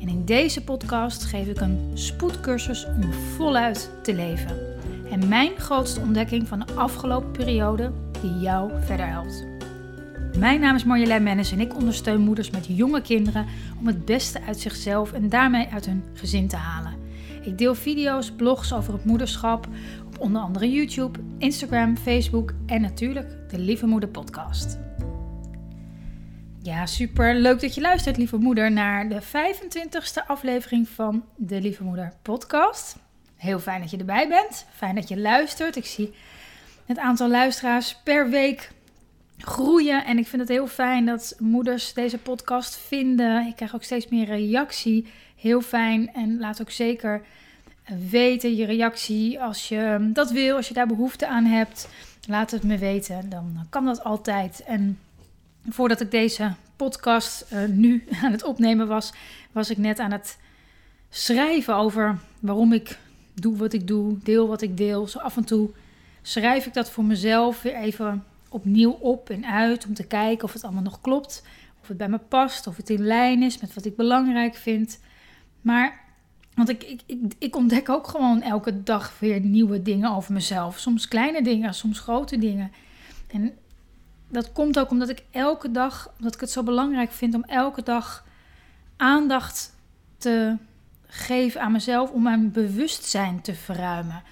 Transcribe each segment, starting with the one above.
En in deze podcast geef ik een spoedcursus om voluit te leven. En mijn grootste ontdekking van de afgelopen periode die jou verder helpt. Mijn naam is Marjolein Mennis en ik ondersteun moeders met jonge kinderen om het beste uit zichzelf en daarmee uit hun gezin te halen. Ik deel video's, blogs over het moederschap op onder andere YouTube, Instagram, Facebook en natuurlijk de Lieve Moeder podcast. Ja, super leuk dat je luistert, lieve moeder, naar de 25e aflevering van de Lieve Moeder podcast. Heel fijn dat je erbij bent. Fijn dat je luistert. Ik zie het aantal luisteraars per week groeien. En ik vind het heel fijn dat moeders deze podcast vinden. Ik krijg ook steeds meer reactie. Heel fijn. En laat ook zeker weten je reactie als je dat wil, als je daar behoefte aan hebt. Laat het me weten. Dan kan dat altijd. En voordat ik deze podcast uh, nu aan het opnemen was, was ik net aan het schrijven over waarom ik doe wat ik doe, deel wat ik deel. Zo af en toe schrijf ik dat voor mezelf weer even opnieuw op en uit om te kijken of het allemaal nog klopt, of het bij me past, of het in lijn is met wat ik belangrijk vind. Maar, want ik, ik, ik, ik ontdek ook gewoon elke dag weer nieuwe dingen over mezelf. Soms kleine dingen, soms grote dingen. En dat komt ook omdat ik elke dag, omdat ik het zo belangrijk vind om elke dag aandacht te geven aan mezelf om mijn bewustzijn te verruimen.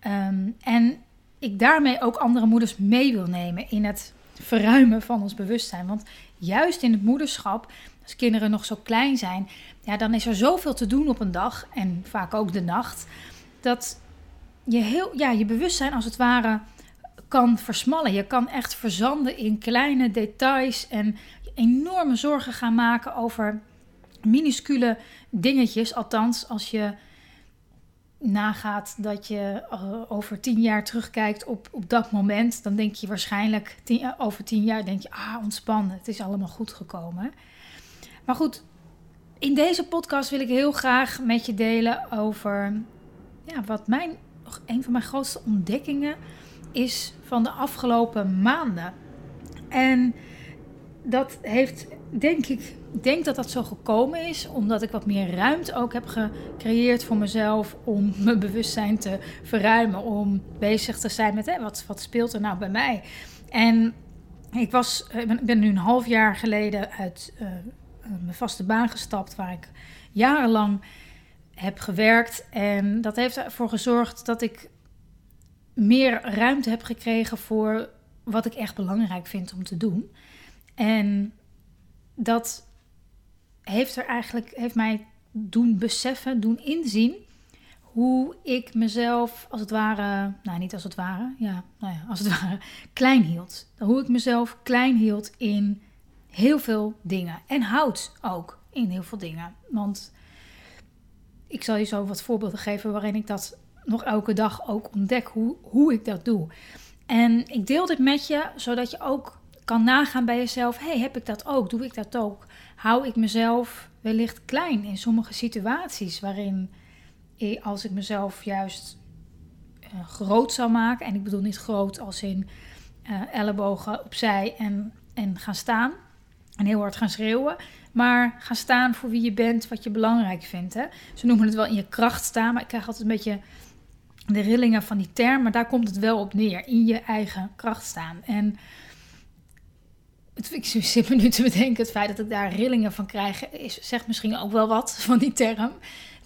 Ehm, en ik daarmee ook andere moeders mee wil nemen in het verruimen van ons bewustzijn. Want juist in het moederschap, als kinderen nog zo klein zijn, ja, dan is er zoveel te doen op een dag en vaak ook de nacht, dat je heel, ja, je bewustzijn als het ware kan versmallen. Je kan echt verzanden in kleine details en enorme zorgen gaan maken over minuscule dingetjes. Althans, als je nagaat dat je uh, over tien jaar terugkijkt op, op dat moment, dan denk je waarschijnlijk uh, over tien jaar denk je, ah, ontspannen, het is allemaal goed gekomen. Maar goed, in deze podcast wil ik heel graag met je delen over ja, wat mijn, een van mijn grootste ontdekkingen is van de afgelopen maanden. En dat heeft, denk ik, denk dat dat zo gekomen is omdat ik wat meer ruimte ook heb gecreëerd voor mezelf om mijn bewustzijn te verruimen, om bezig te zijn met hè, wat, wat speelt er nou bij mij. En ik was, ben, nu een half jaar geleden uit uh, mijn vaste baan gestapt, waar ik jarenlang heb gewerkt. En dat heeft ervoor gezorgd dat ik meer ruimte heb gekregen voor wat ik echt belangrijk vind om te doen. En dat heeft er eigenlijk heeft mij doen beseffen, doen inzien hoe ik mezelf als het ware, nou niet als het ware, ja, nou ja, als het ware klein hield. Hoe ik mezelf klein hield in heel veel dingen en houd ook in heel veel dingen. Want ik zal je zo wat voorbeelden geven waarin ik dat nog elke dag ook ontdek hoe, hoe ik dat doe. En ik deel dit met je, zodat je ook kan nagaan bij jezelf: hey, heb ik dat ook? Doe ik dat ook? Hou ik mezelf wellicht klein in sommige situaties waarin als ik mezelf juist uh, groot zou maken, en ik bedoel niet groot als in uh, ellebogen opzij en, en gaan staan en heel hard gaan schreeuwen, maar gaan staan voor wie je bent, wat je belangrijk vindt. Hè? Ze noemen het wel in je kracht staan, maar ik krijg altijd een beetje de rillingen van die term, maar daar komt het wel op neer. In je eigen kracht staan. En het, ik zit me nu te bedenken, het feit dat ik daar rillingen van krijg, is, zegt misschien ook wel wat van die term.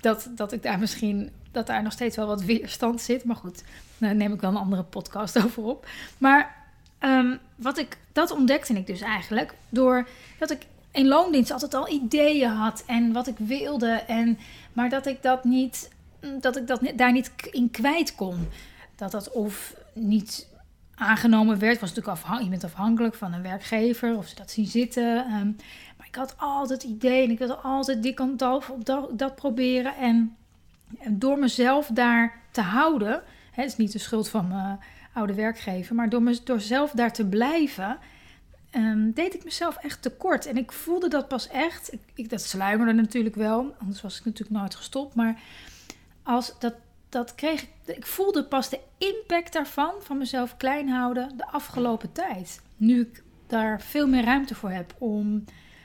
Dat, dat ik daar misschien, dat daar nog steeds wel wat weerstand zit. Maar goed, daar neem ik wel een andere podcast over op. Maar um, wat ik, dat ontdekte ik dus eigenlijk door dat ik in loondienst altijd al ideeën had en wat ik wilde. En, maar dat ik dat niet dat ik dat daar niet in kwijt kon. Dat dat of niet aangenomen werd, was natuurlijk afhankelijk. Je bent afhankelijk van een werkgever of ze dat zien zitten. Um, maar ik had altijd ideeën. Ik wilde altijd die kant op, dat, dat proberen. En, en door mezelf daar te houden, het is niet de schuld van mijn oude werkgever, maar door, me, door zelf daar te blijven, um, deed ik mezelf echt tekort. En ik voelde dat pas echt. Ik, ik, dat sluimerde natuurlijk wel, anders was ik natuurlijk nooit gestopt. Maar als dat, dat kreeg ik, ik voelde pas de impact daarvan, van mezelf klein houden, de afgelopen tijd. Nu ik daar veel meer ruimte voor heb om,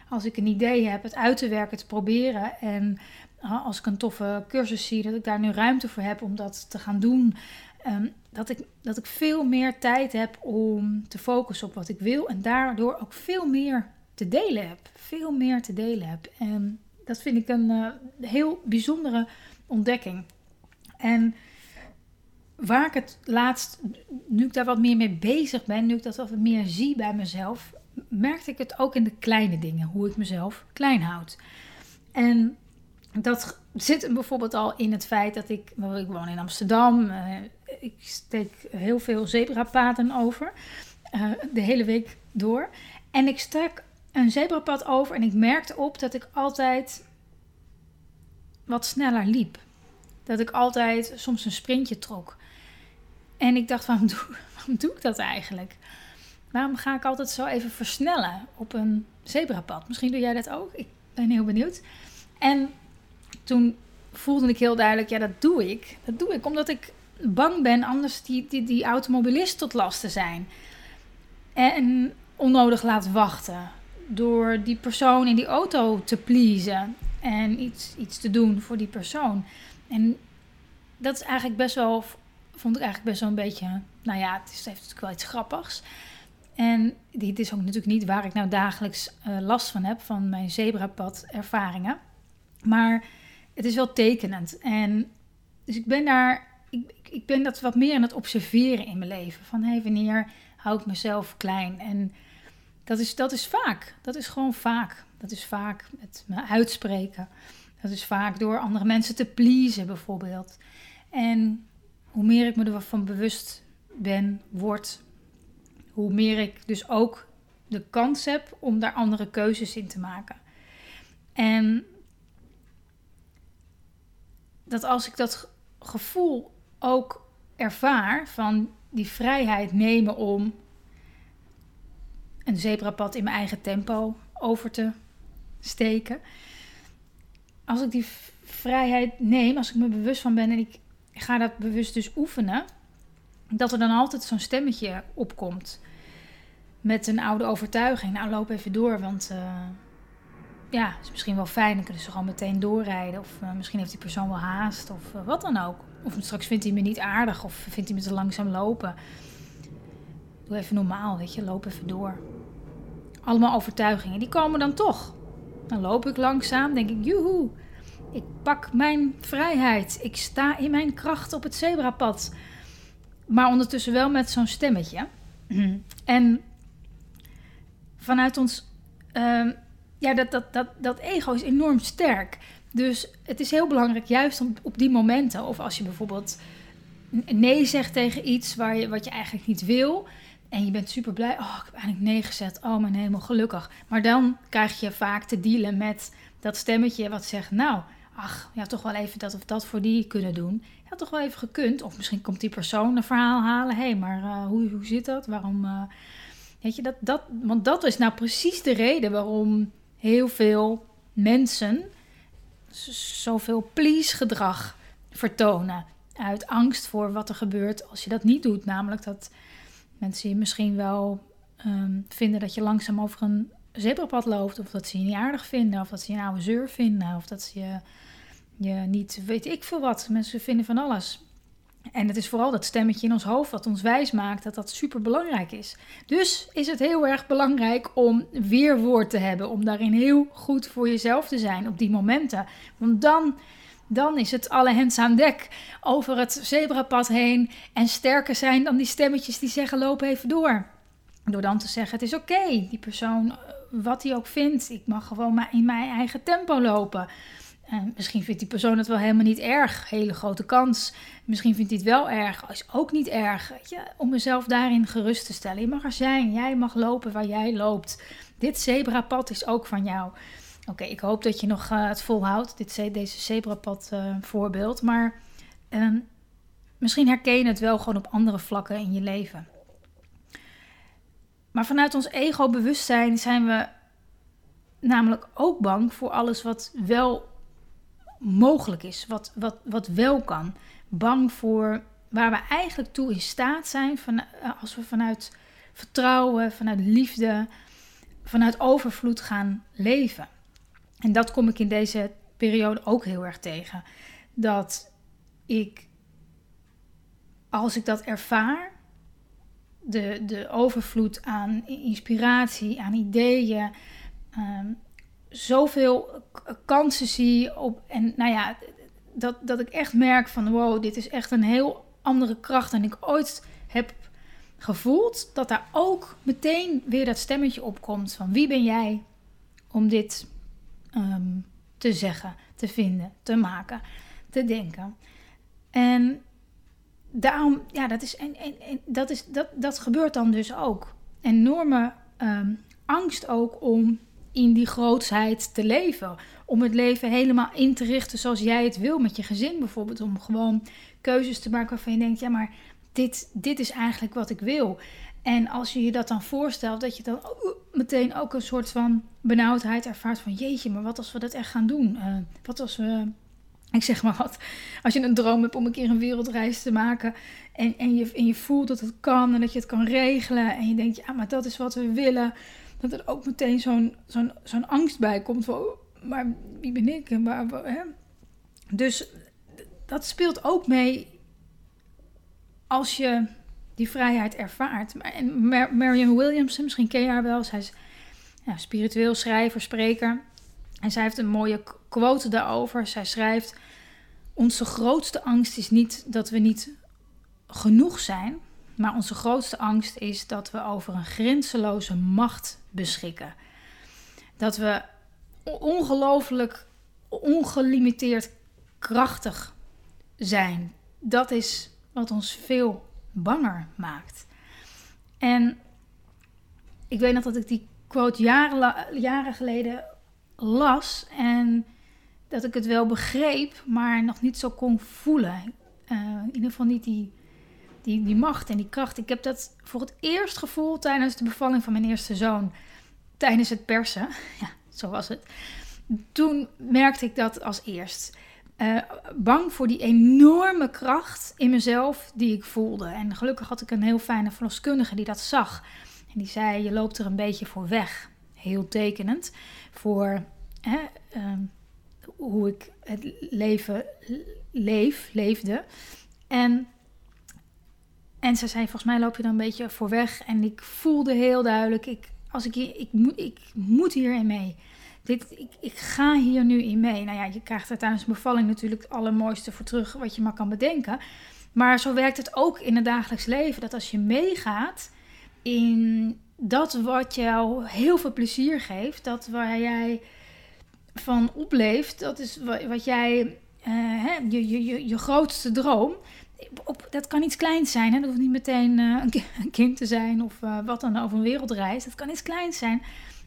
als ik een idee heb, het uit te werken, te proberen. En als ik een toffe cursus zie, dat ik daar nu ruimte voor heb om dat te gaan doen. Ehm, dat, ik, dat ik veel meer tijd heb om te focussen op wat ik wil en daardoor ook veel meer te delen heb. Veel meer te delen heb. En dat vind ik een uh, heel bijzondere ontdekking. En waar ik het laatst, nu ik daar wat meer mee bezig ben, nu ik dat wat meer zie bij mezelf, merkte ik het ook in de kleine dingen, hoe ik mezelf klein houd. En dat zit bijvoorbeeld al in het feit dat ik, ik woon in Amsterdam, uh, ik steek heel veel zebrapaden over, uh, de hele week door. En ik stak een zebrapad over en ik merkte op dat ik altijd wat sneller liep. Dat ik altijd soms een sprintje trok. En ik dacht, waarom doe, waarom doe ik dat eigenlijk? Waarom ga ik altijd zo even versnellen op een zebrapad? Misschien doe jij dat ook. Ik ben heel benieuwd. En toen voelde ik heel duidelijk, ja, dat doe ik. Dat doe ik omdat ik bang ben anders die, die, die automobilist tot last te zijn. En onnodig laat wachten. Door die persoon in die auto te pleasen. En iets, iets te doen voor die persoon. En dat is eigenlijk best wel, vond ik eigenlijk best wel een beetje, nou ja, het, is, heeft natuurlijk wel iets grappigs. En dit is ook natuurlijk niet waar ik nou dagelijks uh, last van heb, van mijn zebrapad ervaringen. Maar het is wel tekenend. En dus ik ben daar, ik, ik ben dat wat meer aan het observeren in mijn leven. Van hé, hey, wanneer hou ik mezelf klein? En dat is, dat is vaak. Dat is gewoon vaak. Dat is vaak met me uitspreken. Dat is vaak door andere mensen te pleasen, bijvoorbeeld. En hoe meer ik me ervan bewust ben, word, hoe meer ik dus ook de kans heb om daar andere keuzes in te maken. En dat als ik dat gevoel ook ervaar van die vrijheid nemen om een zebrapad in mijn eigen tempo over te steken. Als ik die vrijheid neem, als ik me bewust van ben en ik ga dat bewust dus oefenen, dat er dan altijd zo'n stemmetje opkomt met een oude overtuiging. Nou, loop even door, want uh, ja, is misschien wel fijn. Dan kunnen ze gewoon meteen doorrijden. Of uh, misschien heeft die persoon wel haast of uh, wat dan ook. Of straks vindt hij me niet aardig of vindt hij me te langzaam lopen. Doe even normaal, weet je, loop even door. Allemaal overtuigingen, die komen dan toch. Dan loop ik langzaam, denk ik, joehoe, ik pak mijn vrijheid. Ik sta in mijn kracht op het zebrapad. Maar ondertussen wel met zo'n stemmetje. En vanuit ons. Uh, ja, dat, dat, dat, dat ego is enorm sterk. Dus het is heel belangrijk, juist op, op die momenten. Of als je bijvoorbeeld nee zegt tegen iets waar je, wat je eigenlijk niet wil. En je bent super blij. Oh, ik heb eigenlijk nee gezet. Oh, mijn helemaal gelukkig. Maar dan krijg je vaak te dealen met dat stemmetje wat zegt: Nou, ach, had toch wel even dat of dat voor die kunnen doen. Had toch wel even gekund. Of misschien komt die persoon een verhaal halen. Hé, hey, maar uh, hoe, hoe zit dat? Waarom. Uh, weet je, dat, dat, want dat is nou precies de reden waarom heel veel mensen zoveel please gedrag vertonen. Uit angst voor wat er gebeurt als je dat niet doet. Namelijk dat mensen je misschien wel um, vinden dat je langzaam over een zebrapad loopt. Of dat ze je niet aardig vinden. Of dat ze je een oude zeur vinden. Of dat ze je, je niet, weet ik veel wat. Mensen vinden van alles. En het is vooral dat stemmetje in ons hoofd wat ons wijs maakt dat dat super belangrijk is. Dus is het heel erg belangrijk om weerwoord te hebben. Om daarin heel goed voor jezelf te zijn op die momenten. Want dan, dan is het alle hens aan dek over het zebrapad heen. En sterker zijn dan die stemmetjes die zeggen: loop even door. Door dan te zeggen: het is oké, die persoon, wat hij ook vindt, ik mag gewoon in mijn eigen tempo lopen. En misschien vindt die persoon het wel helemaal niet erg. Hele grote kans. Misschien vindt hij het wel erg. Is ook niet erg. Om mezelf daarin gerust te stellen. Je mag er zijn. Jij mag lopen waar jij loopt. Dit zebrapad is ook van jou. Oké, ik hoop dat je nog uh, het volhoudt, dit, deze zebrapad uh, voorbeeld. Maar uh, misschien herken je het wel gewoon op andere vlakken in je leven. Maar vanuit ons ego-bewustzijn zijn we namelijk ook bang voor alles wat wel mogelijk is, wat, wat, wat wel kan. Bang voor waar we eigenlijk toe in staat zijn van, eh, als we vanuit vertrouwen, vanuit liefde, vanuit overvloed gaan leven. En dat kom ik in deze periode ook heel erg tegen. Dat ik, als ik dat ervaar, de, de overvloed aan inspiratie, aan ideeën, um, zoveel kansen zie op. En nou ja, dat, dat ik echt merk van wow, dit is echt een heel andere kracht dan ik ooit heb gevoeld. Dat daar ook meteen weer dat stemmetje opkomt van wie ben jij om dit Ehm, te zeggen, te vinden, te maken, te denken. En daarom, ja, dat, is, en, en, dat, is, dat, dat gebeurt dan dus ook. Enorme um, angst ook om in die grootsheid te leven. Om het leven helemaal in te richten zoals jij het wil met je gezin bijvoorbeeld. Om gewoon keuzes te maken waarvan je denkt, ja, maar dit, dit is eigenlijk wat ik wil. En als je je dat dan voorstelt, dat je dan meteen ook een soort van benauwdheid ervaart van jeetje, maar wat als we dat echt gaan doen? Uh, wat als we, ik zeg maar wat, als je een droom hebt om een keer een wereldreis te maken en, en, je, en je voelt dat het kan en dat je het kan regelen en je denkt, ja, maar dat is wat we willen, dat er ook meteen zo'n zo'n zo'n angst bij komt van, maar wie ben ik? En waar, hè? Dus dat speelt ook mee als je die vrijheid ervaart. En Marianne Williamson, misschien ken je haar wel. Zij is ja, spiritueel schrijver, spreker. En zij heeft een mooie quote daarover. Zij schrijft: Onze grootste angst is niet dat we niet genoeg zijn, maar onze grootste angst is dat we over een grenzeloze macht beschikken. Dat we ongelooflijk, ongelimiteerd krachtig zijn. Dat is wat ons veel banger maakt. En ik weet nog dat ik die quote jaren, jaren geleden las en dat ik het wel begreep, maar nog niet zo kon voelen. Uh, in ieder geval niet die, die, die macht en die kracht. Ik heb dat voor het eerst gevoeld tijdens de bevalling van mijn eerste zoon. Tijdens het persen. Ja, zo was het. Toen merkte ik dat als eerst. Uh, bang voor die enorme kracht in mezelf die ik voelde. En gelukkig had ik een heel fijne verloskundige die dat zag. En die zei: Je loopt er een beetje voor weg. Heel tekenend voor hè, uh, hoe ik het leven leef, leefde. En, en ze zei: Volgens mij loop je er een beetje voor weg. En ik voelde heel duidelijk: ik, als ik, ik, moet, ik moet hierin mee dit, ik, ik ga hier nu in mee. Nou ja, je krijgt er tijdens bevalling natuurlijk het allermooiste voor terug wat je maar kan bedenken. Maar zo werkt het ook in het dagelijks leven. Dat als je meegaat in dat wat jou heel veel plezier geeft, dat waar jij van opleeft, dat is wat jij, uh, hè, je, je, je, je grootste droom. Op, dat kan iets kleins zijn. Hè? Dat hoeft niet meteen uh, een kind te zijn of uh, wat dan over een wereldreis. Dat kan iets kleins zijn.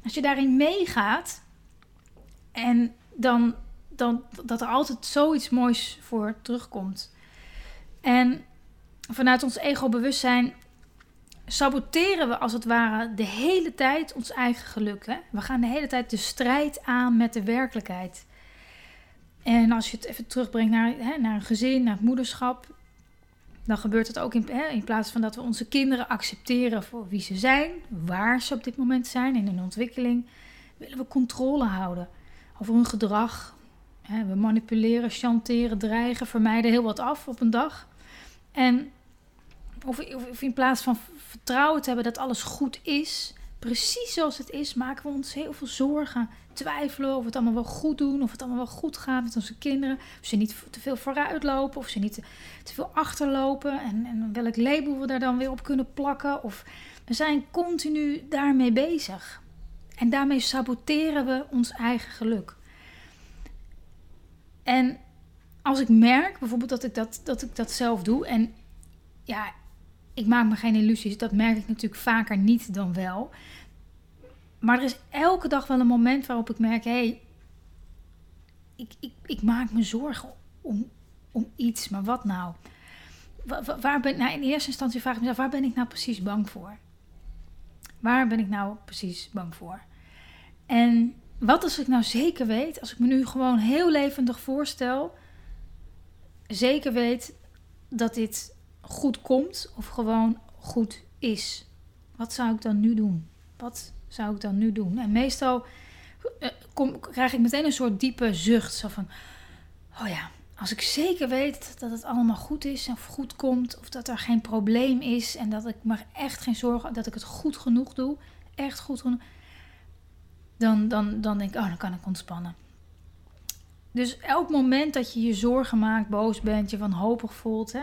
Als je daarin meegaat, en dan, dan dat er altijd zoiets moois voor terugkomt. En vanuit ons ego-bewustzijn saboteren we als het ware de hele tijd ons eigen geluk. Hè? We gaan de hele tijd de strijd aan met de werkelijkheid. En als je het even terugbrengt naar, hè, naar een gezin, naar het moederschap, dan gebeurt het ook in, hè, in plaats van dat we onze kinderen accepteren voor wie ze zijn, waar ze op dit moment zijn in hun ontwikkeling, willen we controle houden over hun gedrag. We manipuleren, chanteren, dreigen, vermijden heel wat af op een dag. En of, of in plaats van vertrouwen te hebben dat alles goed is, precies zoals het is, maken we ons heel veel zorgen. Twijfelen of we het allemaal wel goed doen, of het allemaal wel goed gaat met onze kinderen. Of ze niet te veel vooruit lopen, of ze niet te, te veel achterlopen. En, en welk label we daar dan weer op kunnen plakken. Of we zijn continu daarmee bezig. En daarmee saboteren we ons eigen geluk. En als ik merk bijvoorbeeld dat ik dat, dat ik dat zelf doe. En ja, ik maak me geen illusies. Dat merk ik natuurlijk vaker niet dan wel. maar er is elke dag wel een moment waarop ik merk: hé, hey, ik, ik, ik maak me zorgen om, om iets, maar wat nou? Waar, ben, nou, in eerste instantie vraag ik mezelf: waar ben ik nou precies bang voor? Waar ben ik nou precies bang voor? En wat als ik nou zeker weet, als ik me nu gewoon heel levendig voorstel, zeker weet dat dit goed komt of gewoon goed is? Wat zou ik dan nu doen? Wat zou ik dan nu doen? En meestal uh, kom, krijg ik meteen een soort diepe zucht. Zo van, oh ja, als ik zeker weet dat het allemaal goed is of goed komt, of dat er geen probleem is en dat ik me echt geen zorgen, dat ik het goed genoeg doe, echt goed genoeg, dan, dan, dan denk ik, oh, dan kan ik ontspannen. Dus elk moment dat je je zorgen maakt, boos bent, je wanhopig voelt, hè,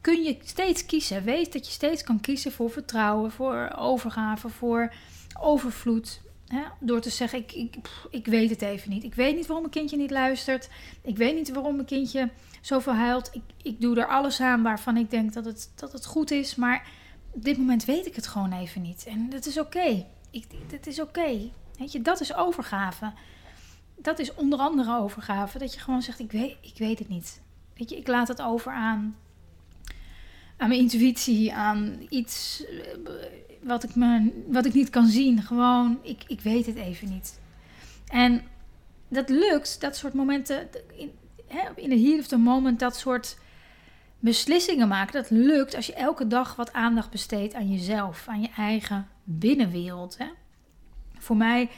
kun je steeds kiezen. Weet dat je steeds kan kiezen voor vertrouwen, voor overgave, voor overvloed. Hè? Door te zeggen, ik, ik, ik weet het even niet. Ik weet niet waarom mijn kindje niet luistert. Ik weet niet waarom mijn kindje zoveel huilt. Ik, ik doe er alles aan waarvan ik denk dat het, dat het goed is. Maar op dit moment weet ik het gewoon even niet. En dat is oké. Okay. Dat is oké. Weet je, dat is overgave. Dat is onder andere overgave. Dat je gewoon zegt, ik weet, ik weet het niet. Weet je, ik laat het over aan, aan mijn intuïtie, aan iets wat ik, me, wat ik niet kan zien. Gewoon, ik, ik weet het even niet. En dat lukt, dat soort momenten, in, de heat of the moment, dat soort beslissingen maken. Dat lukt als je elke dag wat aandacht besteedt aan jezelf, aan je eigen binnenwereld. Hè. Voor mij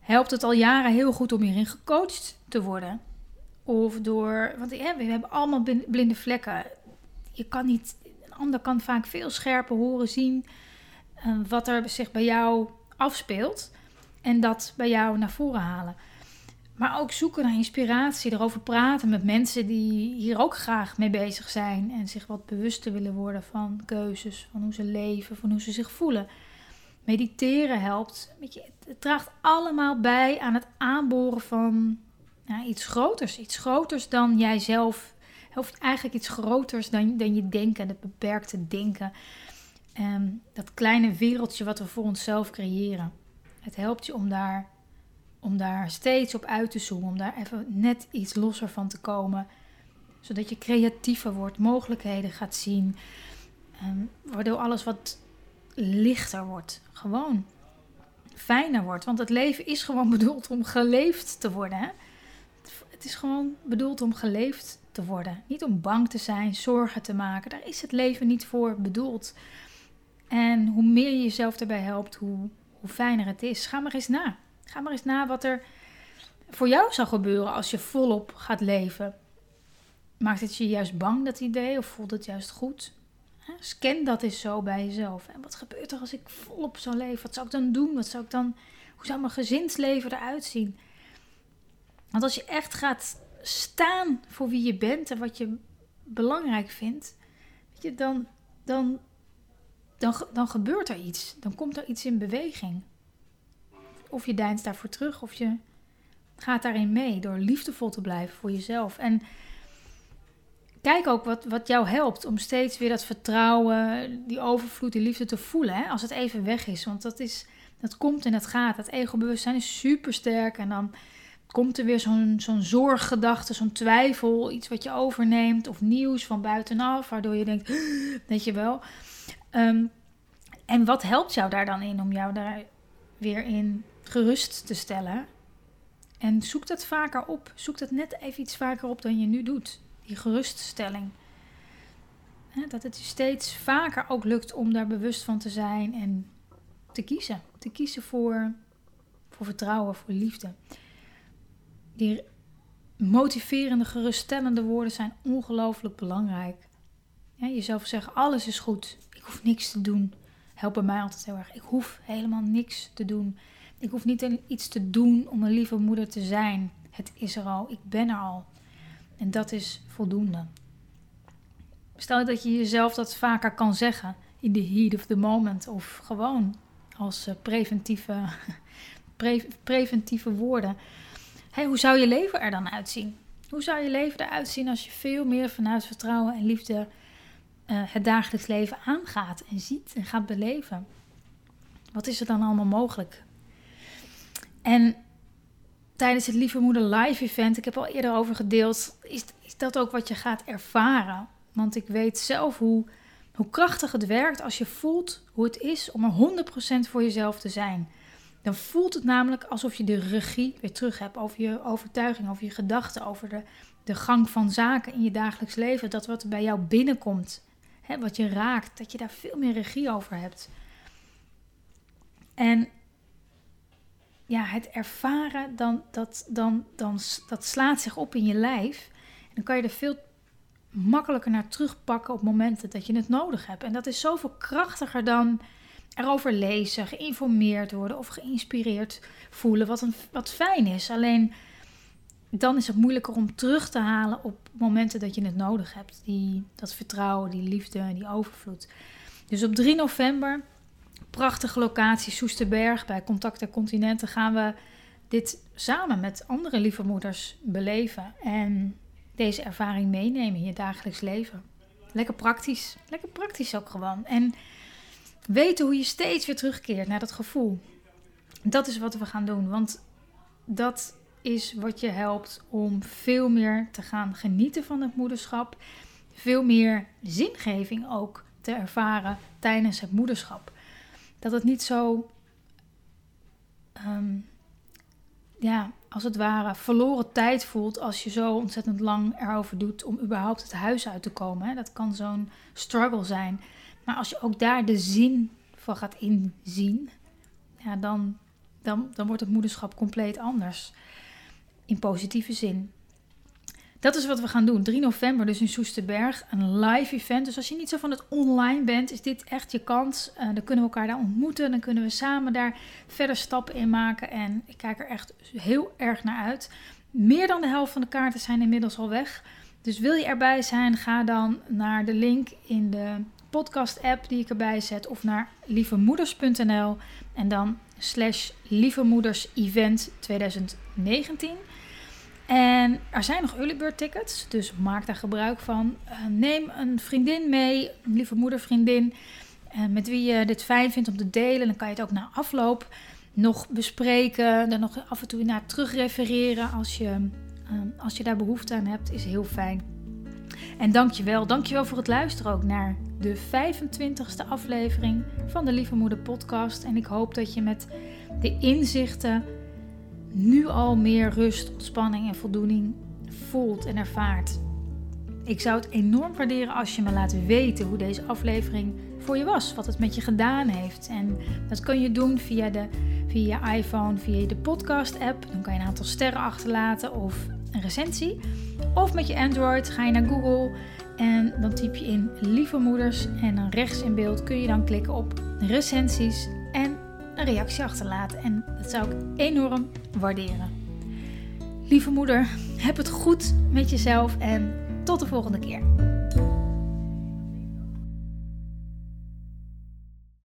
helpt het al jaren heel goed om hierin gecoacht te worden. Of door, want we hebben allemaal blinde vlekken. Je kan niet, een ander kan vaak veel scherper horen, zien wat er zich bij jou afspeelt en dat bij jou naar voren halen. Maar ook zoeken naar inspiratie, erover praten met mensen die hier ook graag mee bezig zijn en zich wat bewuster willen worden van keuzes, van hoe ze leven, van hoe ze zich voelen. Mediteren helpt. Het draagt allemaal bij aan het aanboren van ja, iets groters. Iets groters dan jijzelf. Of eigenlijk iets groters dan, dan je denken, het beperkte denken. Ehm, dat kleine wereldje wat we voor onszelf creëren. Het helpt je om daar, om daar steeds op uit te zoomen, om daar even net iets losser van te komen. Zodat je creatiever wordt, mogelijkheden gaat zien. Um, waardoor alles wat lichter wordt. Gewoon fijner wordt. Want het leven is gewoon bedoeld om geleefd te worden. Hè? Het is gewoon bedoeld om geleefd te worden. Niet om bang te zijn, zorgen te maken. Daar is het leven niet voor bedoeld. En hoe meer je jezelf daarbij helpt, hoe, hoe fijner het is. Ga maar eens na. Ga maar eens na wat er voor jou zou gebeuren als je volop gaat leven. Maakt het je juist bang, dat idee, of voelt het juist goed? Scan dat eens zo bij jezelf. En wat gebeurt er als ik volop zou leven? Wat zou ik dan doen? Wat zou ik dan, hoe zou mijn gezinsleven eruit zien? Want als je echt gaat staan voor wie je bent en wat je belangrijk vindt, weet je, dan, dan dan, dan gebeurt er iets. Dan komt er iets in beweging. Of je deinst daarvoor terug, of je gaat daarin mee door liefdevol te blijven voor jezelf. En kijk ook wat, wat jou helpt om steeds weer dat vertrouwen, die overvloed, die liefde te voelen. Hè? Als het even weg is. Want dat, is, dat komt en dat gaat. Dat ego-bewustzijn is super sterk. En dan komt er weer zo'n zo'n zorggedachte, zo'n twijfel, iets wat je overneemt. Of nieuws van buitenaf, waardoor je denkt, weet je wel. Ehm, en wat helpt jou daar dan in om jou daar weer in gerust te stellen? En zoek dat vaker op. Zoek dat net even iets vaker op dan je nu doet. Die geruststelling. dat het je steeds vaker ook lukt om daar bewust van te zijn en te kiezen. Te kiezen voor, voor vertrouwen, voor liefde. Die motiverende, geruststellende woorden zijn ongelooflijk belangrijk. Ja, jezelf zeggen: alles is goed hoef niks te doen. Helpen mij altijd heel erg. Ik hoef helemaal niks te doen. Ik hoef niet iets te doen om een lieve moeder te zijn. Het is er al. Ik ben er al. En dat is voldoende. Stel dat je jezelf dat vaker kan zeggen in the heat of the moment of gewoon als eh, preventieve, preventieve woorden. Hey, hoe zou je leven er dan uitzien? Hoe zou je leven eruit zien als je veel meer vanuit vertrouwen en liefde uh, het dagelijks leven aangaat en ziet en gaat beleven. Wat is er dan allemaal mogelijk? En tijdens het Lieve Moeder Live event, ik heb al eerder over gedeeld, is, is dat ook wat je gaat ervaren. Want ik weet zelf hoe, hoe krachtig het werkt als je voelt hoe het is om er 100% voor jezelf te zijn. Dan voelt het namelijk alsof je de regie weer terug hebt over je overtuiging, over je gedachten, over de, de gang van zaken in je dagelijks leven. Dat wat bij jou binnenkomt, hè, wat je raakt, dat je daar veel meer regie over hebt. En ja, het ervaren, dan, dat, dan, dan, dat slaat zich op in je lijf. En dan kan je er veel makkelijker naar terugpakken op momenten dat je het nodig hebt. En dat is zoveel krachtiger dan erover lezen, geïnformeerd worden of geïnspireerd voelen, wat, een, wat fijn is. Alleen dan is het moeilijker om terug te halen op momenten dat je het nodig hebt. Die, dat vertrouwen, die liefde, die overvloed. Dus op 3 november, prachtige locatie Soesterberg bij Contact der Continenten, gaan we dit samen met andere lieve moeders beleven. En deze ervaring meenemen in je dagelijks leven. Lekker praktisch. Lekker praktisch ook gewoon. En weten hoe je steeds weer terugkeert naar dat gevoel. Dat is wat we gaan doen. Want dat is wat je helpt om veel meer te gaan genieten van het moederschap. Veel meer zingeving ook te ervaren tijdens het moederschap. Dat het niet zo, ehm, ja, als het ware, verloren tijd voelt als je zo ontzettend lang erover doet om überhaupt het huis uit te komen. Dat kan zo'n struggle zijn. Maar als je ook daar de zin van gaat inzien, ja, dan, dan, dan wordt het moederschap compleet anders. In positieve zin. Dat is wat we gaan doen. 3 november, dus in Soesterberg. Een live event. Dus als je niet zo van het online bent, is dit echt je kans. Uh, dan kunnen we elkaar daar ontmoeten. Dan kunnen we samen daar verder stappen in maken. En ik kijk er echt heel erg naar uit. Meer dan de helft van de kaarten zijn inmiddels al weg. Dus wil je erbij zijn, ga dan naar de link in de podcast-app die ik erbij zet. Of naar lievemoeders.nl en dan slash lievemoeders event 2019. En er zijn nog early bird tickets, dus maak daar gebruik van. Uh, neem een vriendin mee, een lieve moedervriendin, uh, met wie je dit fijn vindt om te delen. Dan kan je het ook na afloop nog bespreken, dan nog af en toe naar terugrefereren als je, uh, als je daar behoefte aan hebt, is heel fijn. En dankjewel, dankjewel voor het luisteren ook naar de 25e aflevering van de Lieve Moeder podcast. En ik hoop dat je met de inzichten nu al meer rust, ontspanning en voldoening voelt en ervaart. Ik zou het enorm waarderen als je me laat weten hoe deze aflevering voor je was, wat het met je gedaan heeft. En dat kun je doen via, de, via je iPhone, via de podcast-app. Dan kan je een aantal sterren achterlaten of een recensie. Of met je Android ga je naar Google en dan typ je in Lieve Moeders en dan rechts in beeld kun je dan klikken op recensies en een reactie achterlaten. En dat zou ik enorm waarderen. Lieve moeder, heb het goed met jezelf en tot de volgende keer.